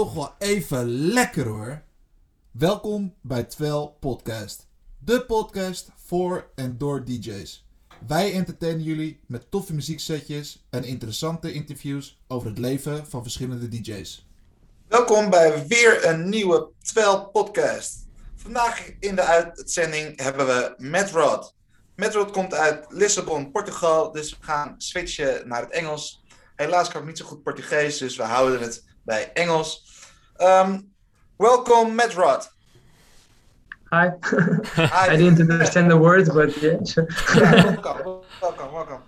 toch wel even lekker hoor. Welkom bij Twel Podcast. De podcast voor en door DJ's. Wij entertainen jullie met toffe muzieksetjes en interessante interviews over het leven van verschillende DJ's. Welkom bij weer een nieuwe Twel Podcast. Vandaag in de uitzending hebben we Matt Rod. Rod komt uit Lissabon, Portugal, dus we gaan switchen naar het Engels. Helaas kan ik niet zo goed Portugees, dus we houden het bij Engels. Um, welcome, Madd Rod. Hi. I didn't understand the words, but yeah, sure. welcome, welcome, welcome.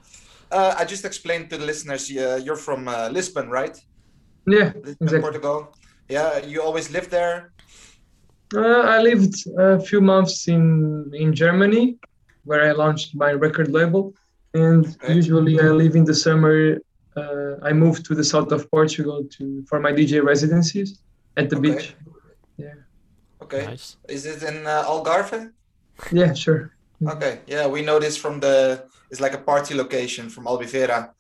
Uh, I just explained to the listeners uh, you're from uh, Lisbon, right? Yeah, Lisbon, exactly. Portugal. Yeah, you always lived there. Uh, I lived a few months in in Germany, where I launched my record label, and Okay. usually I live in the summer. Uh, I moved to the south of Portugal to for my DJ residencies at the Okay. beach. Okay. Nice. Is it in uh, Algarve? Yeah, sure. Okay. Yeah, we know this from the. It's like a party location from Albufeira.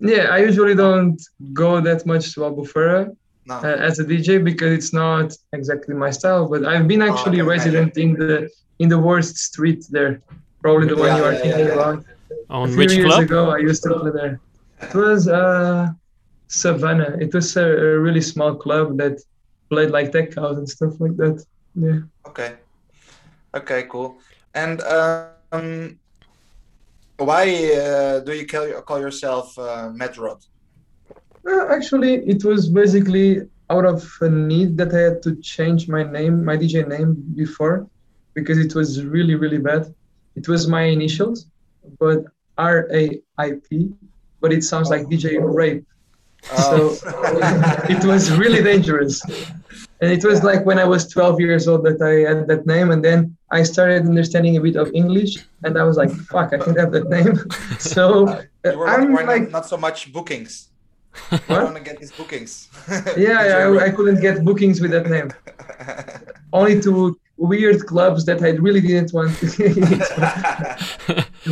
Yeah, I usually don't go that much to Albufeira No. uh, as a DJ because it's not exactly my style. But I've been Oh, actually okay, resident in the in the worst street there, probably the one you are yeah, thinking yeah, yeah. about. a On few which years club? ago i used to play there it was uh savannah it was a, a really small club that played like tech house and stuff like that yeah Okay. Okay, cool. And um, why uh, do you call, call yourself uh, Madd Rod? Uh, actually it was basically out of a need that i had to change my name my dj name before because it was really really bad it was my initials but r-a-i-p but it sounds like dj rape So it was really dangerous. And it was like when I was 12 years old that I had that name. And then I started understanding a bit of English. And I was like, fuck, I can't have that name. So uh, you were, I'm not, like, not so much bookings. I What? want to get these bookings. yeah, Did I, I couldn't get bookings with that name. Only to weird clubs that I really didn't want to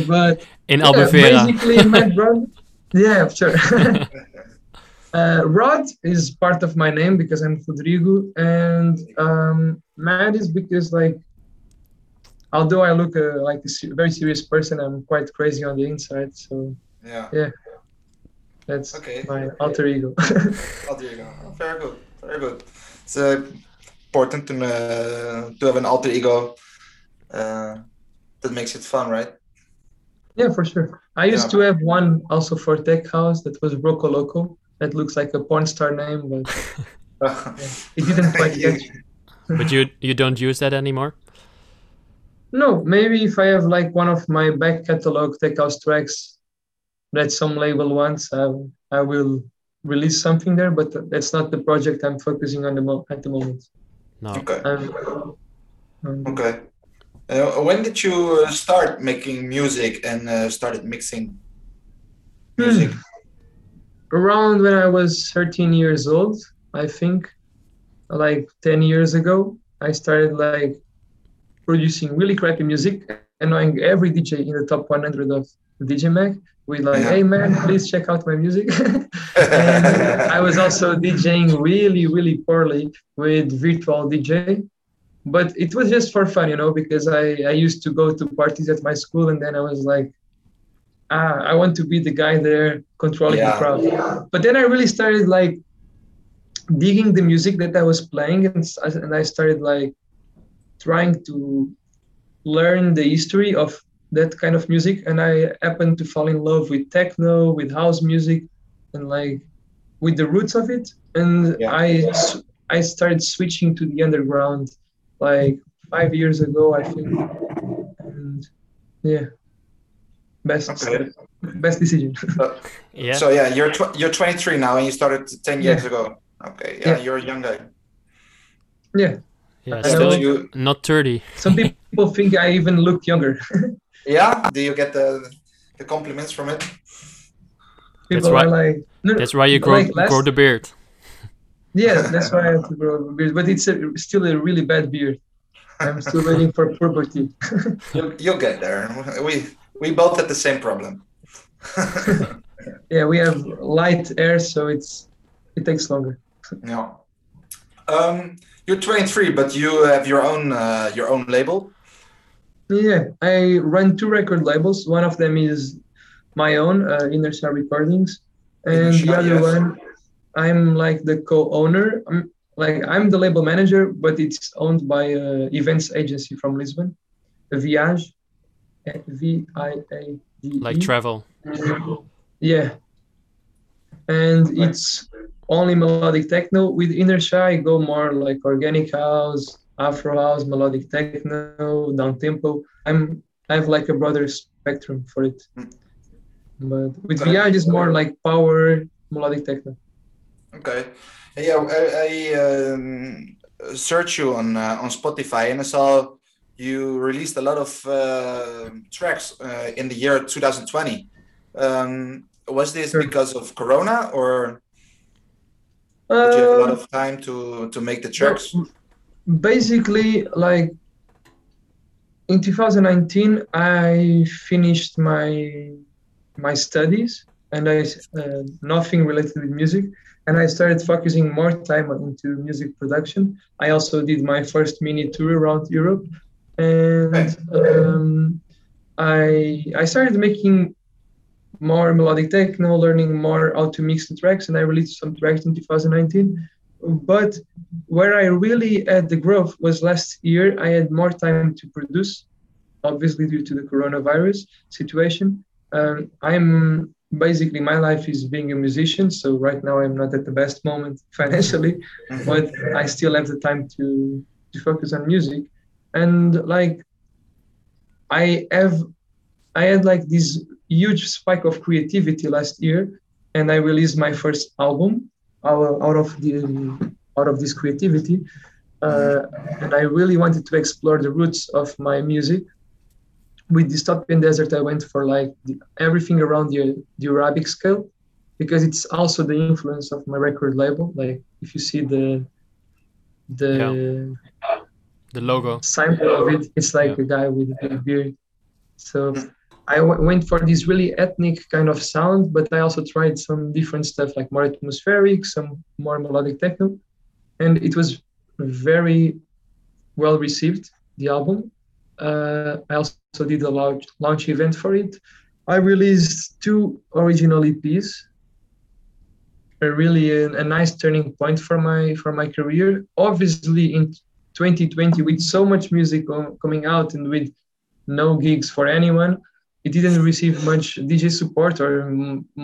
But In Yeah, Albufeira. basically, Madd Rod. Yeah, sure. uh, Rod is part of my name because I'm Rodrigo, and um, Madd is because like, although I look uh, like a se- very serious person, I'm quite crazy on the inside. So yeah. yeah, that's Okay. my alter ego. alter ego. Oh, very good. Very good. It's uh, important to, uh, to have an alter ego. Uh, that makes it fun, right? yeah, for sure. I used Yeah. to have one also for Tech House that was Rocco Loco. That looks like a porn star name, but it didn't quite You- catch. but you you don't use that anymore? No, maybe if I have like one of my back catalog tech house tracks that some label wants, I, I will release something there, but that's not the project I'm focusing on the mo- at the moment. No. Okay. Um, um, Okay. Uh, when did you uh, start making music and uh, started mixing music? around when I was 13 years old, I think, like 10 years ago, I started like producing really crappy music, annoying every DJ in the top 100 of DJ Mag with like, Yeah. hey man, please check out my music. and I was also DJing really, really poorly with virtual DJ. But it was just for fun, you know, because I, I used to go to parties at my school and then I was like, ah, I want to be the guy there controlling Yeah. the crowd. But then I really started like digging the music that I was playing and, and I started like trying to learn the history of that kind of music and I happened to fall in love with techno, with house music and like with the roots of it and Yeah. I I started switching to the underground like 5 years ago I think and yeah best Okay. best decision Yeah. So yeah, you're tw- you're 23 now, and you started 10 years Yeah. ago. Okay, yeah, Yeah. you're a young guy. yeah yeah. I Still. You, not 30. some people think I even look younger yeah, do you get the the compliments from it? people why- are like no, no, That's why you grow like grow the beard. Yeah, that's why I have to grow a beard. But it's a, still a really bad beard. I'm still waiting for puberty. You'll, you'll get there. We we both had the same problem. yeah, we have light hair, so it's it takes longer. Yeah. Um, you're 23, but you have your own uh, your own label. Yeah, I run two record labels. One of them is my own, uh, Inner Star Recordings, and the other yes. one, I'm like the co-owner. I'm like I'm the label manager, but it's owned by a events agency from Lisbon, Viage, V I A G E. Like travel. Yeah. And it's only melodic techno. With Inner Shy, I go more like organic house, Afro house, melodic techno, down tempo. I'm I have like a broader spectrum for it. Mm. But with Okay. VI, it's more like power melodic techno. Okay. Yeah, I, I um, searched you on uh, on Spotify and I saw you released a lot of uh, tracks uh, in the year 2020. Um, was this Sure. because of Corona or did you have a lot Uh, of time to to make the tracks? basically like in 2019 i finished my my studies and i uh, nothing related with music and i started focusing more time into music production. I also did my first mini tour around europe. And um, i i started making more melodic techno learning more how to mix the tracks. And i released some tracks in 2019 but where I really had the growth was last year. I had more time to produce, obviously due to the coronavirus situation. Um, I'm basically my life is being a musician, so right now I'm not at the best moment financially, Mhm. but I still have the time to to focus on music, and like I have, I had like this huge spike of creativity last year, and I released my first album out, out of the out of this creativity uh, and i really wanted to explore the roots of my music with dystopian desert i went for like the, everything around the, the arabic scale because it's also the influence of my record label like if you see the the The logo. sample of it it's like Yeah. a guy with a big beard so hmm. I w- went for this really ethnic kind of sound, but I also tried some different stuff like more atmospheric, some more melodic techno, and it was very well received. The album. Uh, I also did a launch launch event for it. I released two original EPs. A really a, a nice turning point for my for my career. Obviously, in 2020, with so much music co- coming out and with no gigs for anyone, it didn't receive much DJ support, or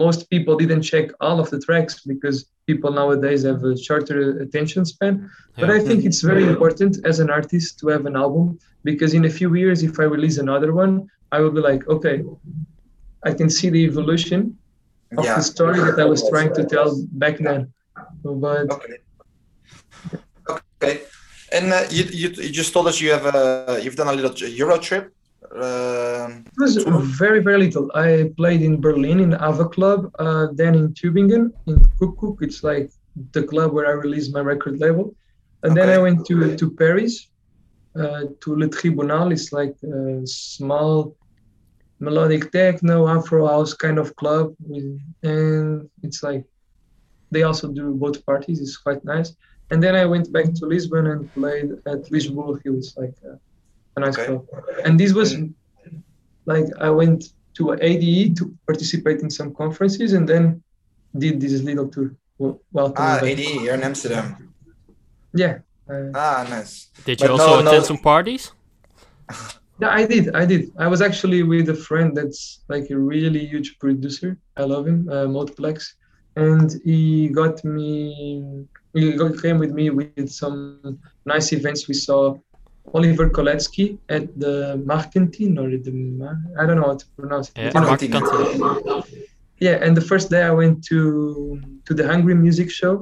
most people didn't check all of the tracks because people nowadays have a shorter attention span. But I think it's very important as an artist to have an album because in a few years, if I release another one, I will be like, okay, I can see the evolution of Yeah. the story that I was trying to tell back then. But Okay. Okay. And uh, you, you you just told us you have a you've done a little Euro trip. Um, It was very, very little. I played in Berlin in Ava Club, uh, then in Tübingen in Kuckuck. It's like the club where I released my record label. And then I went to, to Paris, uh, to Le Tribunal. It's like a small melodic techno, Afro house kind of club. With, and it's like they also do both parties. It's quite nice. And then I went back to Lisbon and played at Lisboa Hill. It's like a, a nice Okay. club. And this was like I went to ADE to participate in some conferences and then did this little tour. Welcome ah, back. AD, you're in Amsterdam. Yeah. Uh, Ah, nice. Did you But also no- attend no- some parties? yeah, I did. I did. I was actually with a friend that's like a really huge producer. I love him, uh, Multiplex. And he got me, he got, came with me with some nice events. We saw Oliver Koletzki at the Markentin or the, I don't know how to pronounce it. Yeah, You know, Mark Marketing. Kanten. yeah and the first day i went to to the hungry music show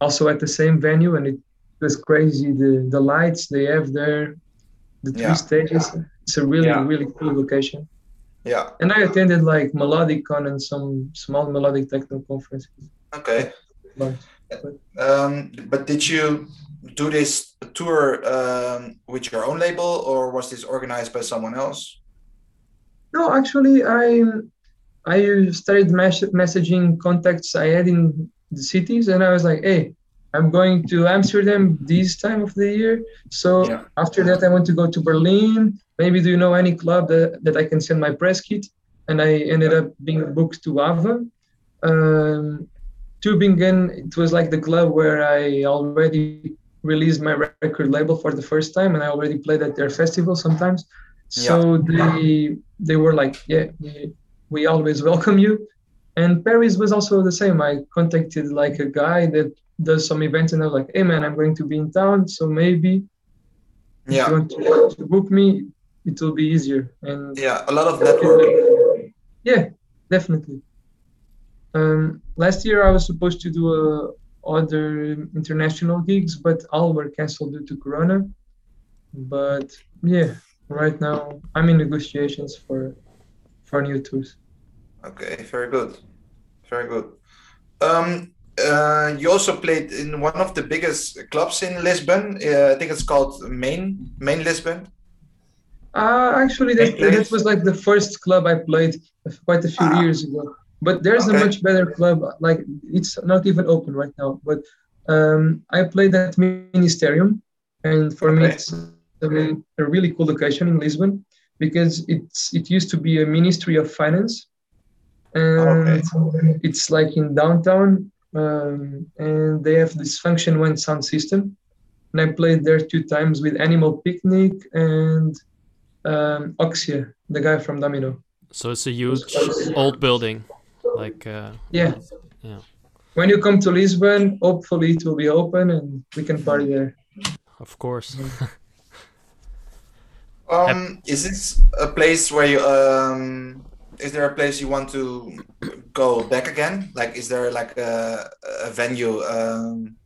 also at the same venue and it was crazy the the lights they have there the three Yeah. stages it's a really Yeah. really cool location Yeah. and i attended like melodicon and some small melodic techno conferences Okay. but Um, but did you do this tour um, with your own label, or was this organized by someone else? no actually i i started mes- messaging contacts i had in the cities, and I was like, hey, I'm going to Amsterdam this time of the year. So Yeah. after that, I want to go to Berlin. Maybe do you know any club that, that I can send my press kit? And I ended up being booked to Ava. Um, Tübingen, it was like the club where I already released my record label for the first time, and I already played at their festival sometimes. So they they were like, yeah, we, we always welcome you. And Paris was also the same. I contacted like a guy that does some events, and I was like, hey man, I'm going to be in town, so maybe if you want to, to book me, it will be easier. And Yeah, a lot of networking. yeah, definitely. Um, last year I was supposed to do uh, other international gigs, but all were canceled due to Corona. But yeah, right now I'm in negotiations for for new tours. Okay, very good. Very good. Um, uh, you also played in one of the biggest clubs in Lisbon. Uh, I think it's called Main Main Lisbon. Uh, actually, that, that was like the first club I played quite a few Ah. years ago. But there's Okay. a much better club. Like it's not even open right now. But um, I played at Ministerium, and for me, Okay. it's a, a really cool location in Lisbon because it's it used to be a Ministry of Finance, and it's like in downtown, um, and they have this function one sound system. And I played there two times with Animal Picnic and um, Oxia, the guy from Domino. So it's a huge old building, like uh, Yeah. Yeah. When you come to Lisbon, hopefully it will be open and we can party there. of course. Um, is this a place where you um, is there a place you want to go back again? Like, is there like a, a venue um,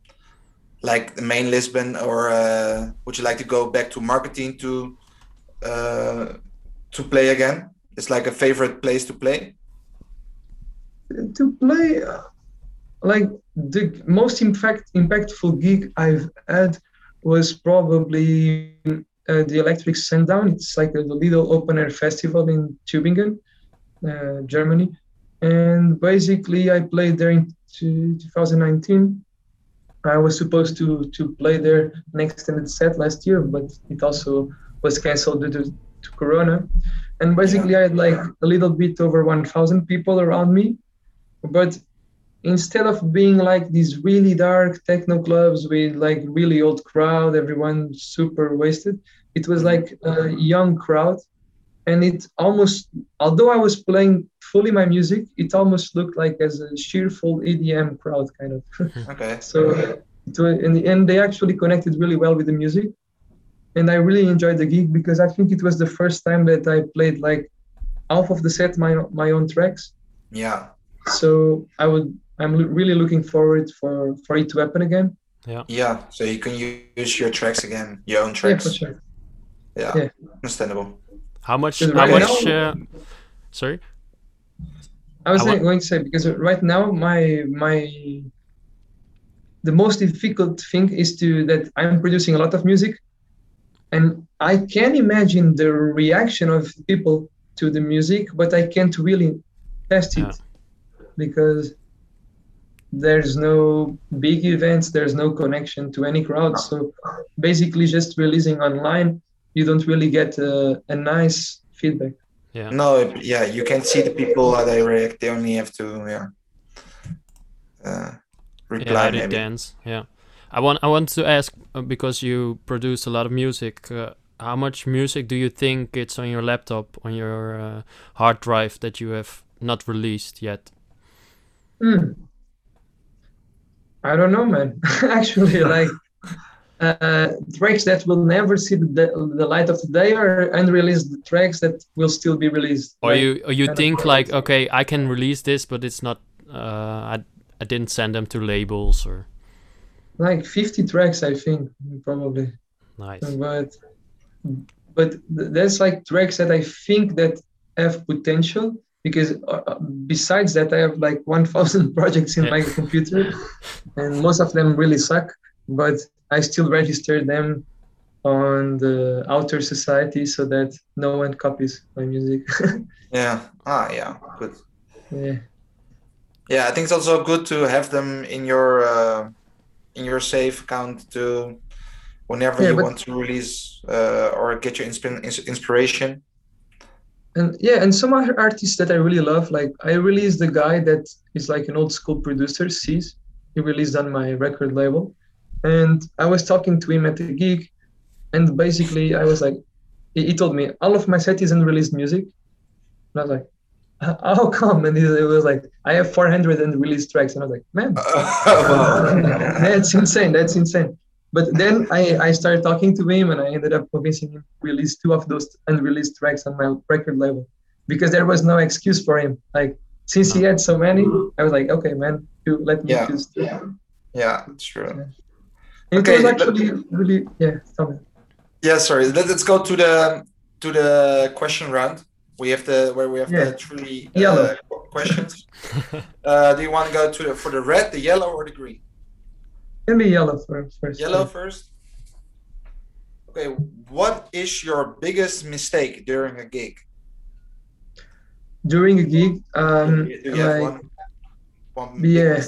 like the main Lisbon, or uh, would you like to go back to marketing to uh, to play again? It's like a favorite place to play. To play, like the most impact impactful gig I've had was probably uh, the Electric Sundown. It's like a little open air festival in Tübingen, uh, Germany. And basically, I played there in two- 2019. I was supposed to to play there an extended set last year, but it also was canceled due to, to Corona. And basically, I had like a little bit over 1,000 people around me. But instead of being like these really dark techno clubs with like really old crowd, everyone super wasted, it was mm-hmm. like a young crowd. And it almost, although I was playing fully my music, it almost looked like as a cheerful EDM crowd kind of. Hmm. Okay. So uh, it and, and they actually connected really well with the music. And I really enjoyed the gig because I think it was the first time that I played like half of the set my my own tracks. Yeah. So I would I'm lo- really looking forward for for it to happen again. Yeah. Yeah. So you can use your tracks again, your own tracks. Yeah, tracks. for sure. Yeah. Yeah. Understandable. How much? How right much? now- Uh, sorry. I was I going to say because right now my my the most difficult thing is to that I'm producing a lot of music, and I can imagine the reaction of people to the music, but I can't really test it Yeah. Because there's no big events, there's no connection to any crowd. So basically, just releasing online, you don't really get a, a nice feedback. Yeah. No, yeah, you can see the people how they react. They only have to yeah. Uh, reply how they maybe. dance. Yeah. I want. I want to ask uh, because you produce a lot of music. Uh, how much music do you think it's on your laptop, on your uh, hard drive that you have not released yet? Hmm. I don't know, man. Actually, like uh, tracks that will never see the, the light of the day are unreleased tracks that will still be released. Or Like, you or you think like, okay, I can release this, but it's not. Uh, I I didn't send them to labels or like 50 tracks, I think, probably. nice. But but th- that's like tracks that I think that have potential because uh, uh, besides that, I have like 1,000 projects in Yeah. my computer, and most of them really suck. But I still register them on the Author Society so that no one copies my music. Yeah. Ah, yeah. Good. yeah. Yeah, I think it's also good to have them in your uh, in your safe account to whenever Yeah, you but- want to release uh, or get your insp- inspiration. And yeah and some other artists that i really love like i released the guy that is like an old school producer sees he released on my record label. And i was talking to him at the gig and basically i was like he, he told me all of my set is unreleased music. And i was like "H- how come? And he it was like i have 400 unreleased tracks. And i was like man that's insane that's insane but then I, I started talking to him and I ended up convincing him to release two of those unreleased tracks on my record label because there was no excuse for him. Like since he had so many, I was like, okay, man, you let me Yeah. choose two. And yeah, it's true. it Okay, was let- actually really yeah. Me. Yeah, sorry. Let, us go to the to the question round. We have the where we have Yeah. the three uh, questions. uh, do you want to go to the, for the red, the yellow, or the green? Let me yellow for, first. Yellow first. Okay, what is your biggest mistake during a gig? During a gig, um, do you have like one? One Yeah.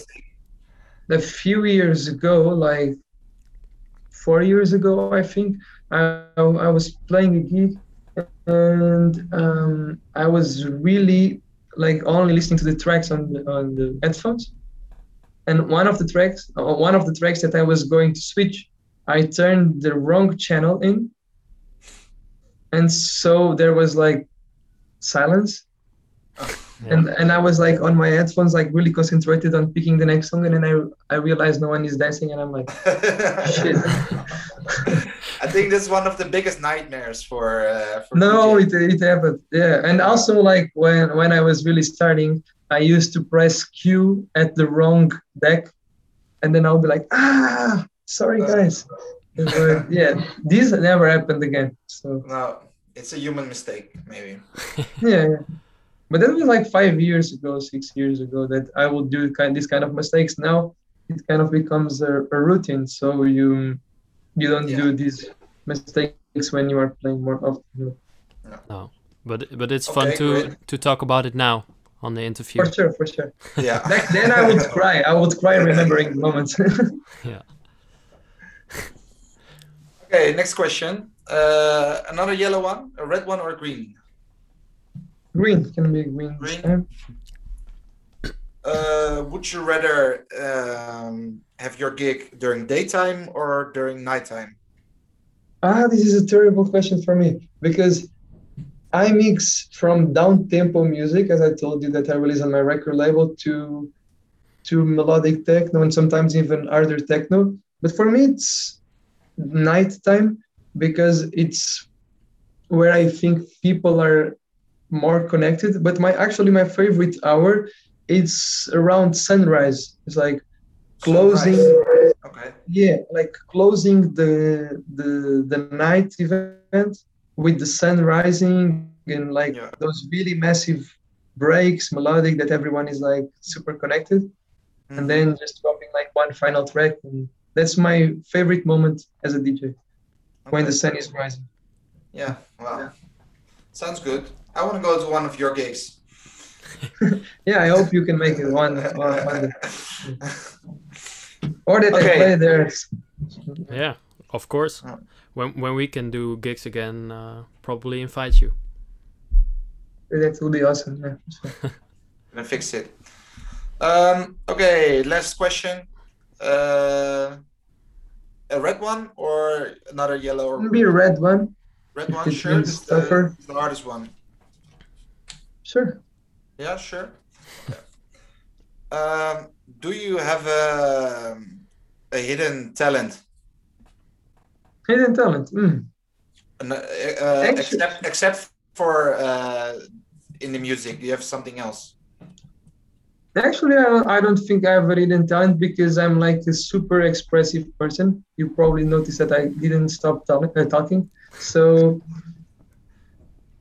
a few years ago, like four years ago, I think, I, I was playing a gig and um, I was really like only listening to the tracks on the, on the headphones. And one of the tracks, uh, one of the tracks that I was going to switch, I turned the wrong channel in, and so there was like silence Yeah. and and I was like on my headphones, like really concentrated on picking the next song, and then I I realized no one is dancing, and I'm like, shit. I think that's one of the biggest nightmares for. Uh, for no, it it happened, yeah. And also like when when I was really starting, I used to press cue at the wrong deck, and then I'll be like, ah, sorry guys. But yeah, this never happened again. So No, it's a human mistake, maybe. yeah, yeah. But that was like five years ago, six years ago that I would do kind these kind of mistakes. Now it kind of becomes a, a routine, so you you don't Yeah. do these mistakes when you are playing more often. No. But but it's fun to great. to talk about it now on the interview. For sure, for sure. Yeah. Back then I would cry. I would cry remembering the moments. Yeah. Okay, next question. Uh, another yellow one, a red one, or a green? green can be green. Green. Uh, would you rather um, have your gig during daytime or during nighttime? Ah, this is a terrible question for me because I mix from down tempo music, as I told you that I release on my record label, to to melodic techno and sometimes even harder techno. But for me, it's nighttime because it's where I think people are more connected. But my actually my favorite hour it's around sunrise. It's like closing Sunrise. Okay. yeah like closing the the the night event with the sun rising and like Yeah. those really massive breaks melodic that everyone is like super connected Mhm. and then just dropping like one final track and that's my favorite moment as a dj when the sun is rising Yeah. Wow. Sounds good. I want to go to one of your gigs. yeah i hope you can make it one, one, one day. or that Okay. i play there Yeah, of course. Yeah. When when we can do gigs again, uh, probably invite you. that would be awesome yeah Gonna fix it. Um, okay, last question. Uh, a red one or another yellow or Maybe a red one red one? it Sure. means This is the, tougher. this is the hardest one. sure Yeah, sure. Okay. Um, do you have a, a hidden talent? Hidden talent mm. An- uh, uh, except except for uh, in the music, do you have something else? Actually, I don't, I don't think I have a hidden talent because I'm like a super expressive person. You probably noticed that I didn't stop talk, uh, talking. So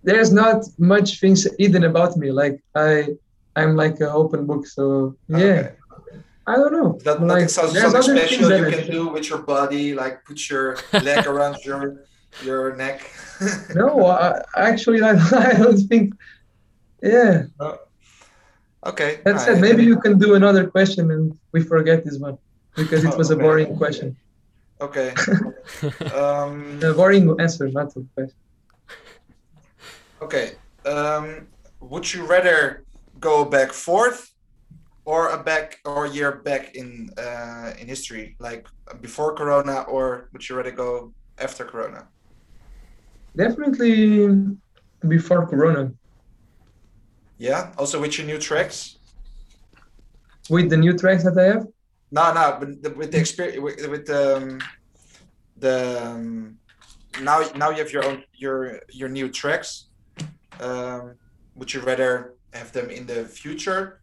there's not much things hidden about me. Like I, I'm like an open book. So yeah, Okay. I don't know. That, like nothing sounds something special you can do with your body, like put your leg around your your neck. No, I, actually, I, I don't think. Yeah, Okay. That uh, said, maybe you can do another question and we forget this one because it Oh, was a boring question. Okay. um, A boring answer, not a question. okay. Um, would you rather go back fourth or a back or a year back in uh, in history, like before Corona, or would you rather go after Corona? Definitely before Corona. Yeah. Also with your new tracks. With the new tracks that I have, No, no, but the, with the experience with, with um, the um, now now you have your own your your new tracks. Um, would you rather have them in the future,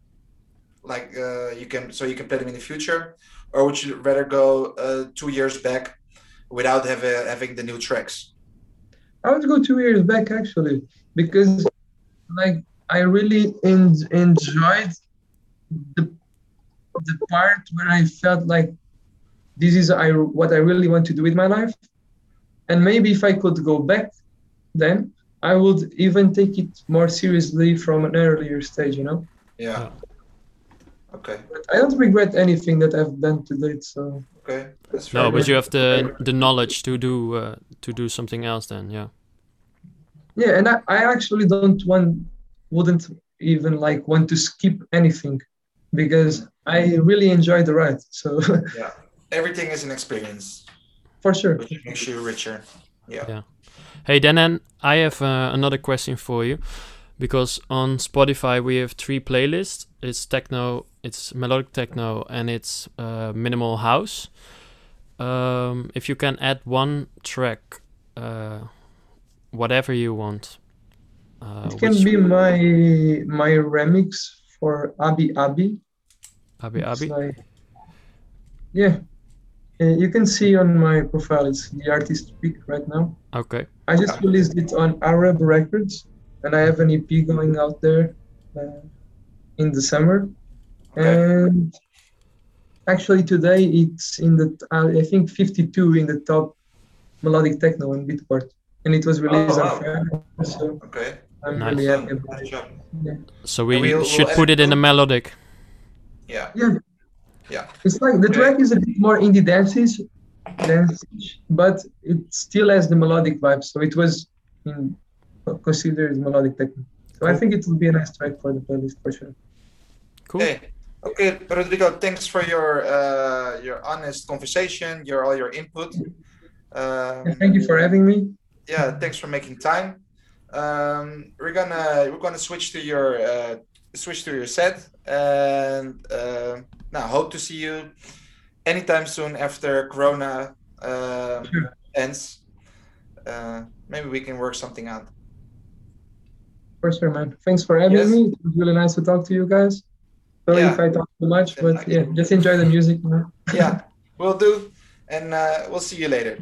like uh, you can so you can play them in the future, or would you rather go uh, two years back without have, uh, having the new tracks? I would go two years back actually because like I really en- enjoyed the the part where I felt like this is I what I really want to do with my life, and maybe if I could go back, then I would even take it more seriously from an earlier stage, you know. Yeah. Yeah. Okay. But I don't regret anything that I've done to date, so Okay. That's no, but you have the the knowledge to do uh, to do something else. Then, yeah. yeah. And I, I actually don't want, wouldn't even like want to skip anything, because I really enjoy the ride. So yeah. Everything is an experience, for sure. which makes you richer. Yeah. Yeah. Hey, Danan, I have uh, another question for you, because on Spotify we have three playlists. It's techno, it's melodic techno, and it's uh, minimal house. Um, if you can add one track, uh, whatever you want. Uh, It can which- be my my remix for Abi Abi. Abi It's Abi. like- yeah, Uh, you can see on my profile. It's the artist pick right now. Okay. I just released it on Arab Records, and I have an EP going out there uh, in the summer. Okay. And actually, today it's in the uh, I think 52 in the top melodic techno and beatport, and it was released Oh, wow. on Friday. So Okay. I'm Nice. really happy about it. job. So we we'll- should we'll put it in a melodic. Yeah. Yeah. Yeah. It's like the Okay. track is a bit more indie dances, dance, but it still has the melodic vibe. So it was in, considered melodic techno. So I think it will be a nice track for the playlist for sure. Cool. Hey, okay, Rodrigo. Thanks for your uh, your honest conversation, your all your input. Um, And thank you for having me. yeah, thanks for making time. Um, we're gonna we're gonna switch to your uh, switch to your set, and uh, now hope to see you anytime soon after Corona uh, Sure. ends. Uh, maybe we can work something out. For sure, man. Thanks for having Yes. me. It was really nice to talk to you guys. Sorry Yeah. if I talk too much, but yeah, just enjoy the music, man. Yeah, we'll do, and uh, we'll see you later.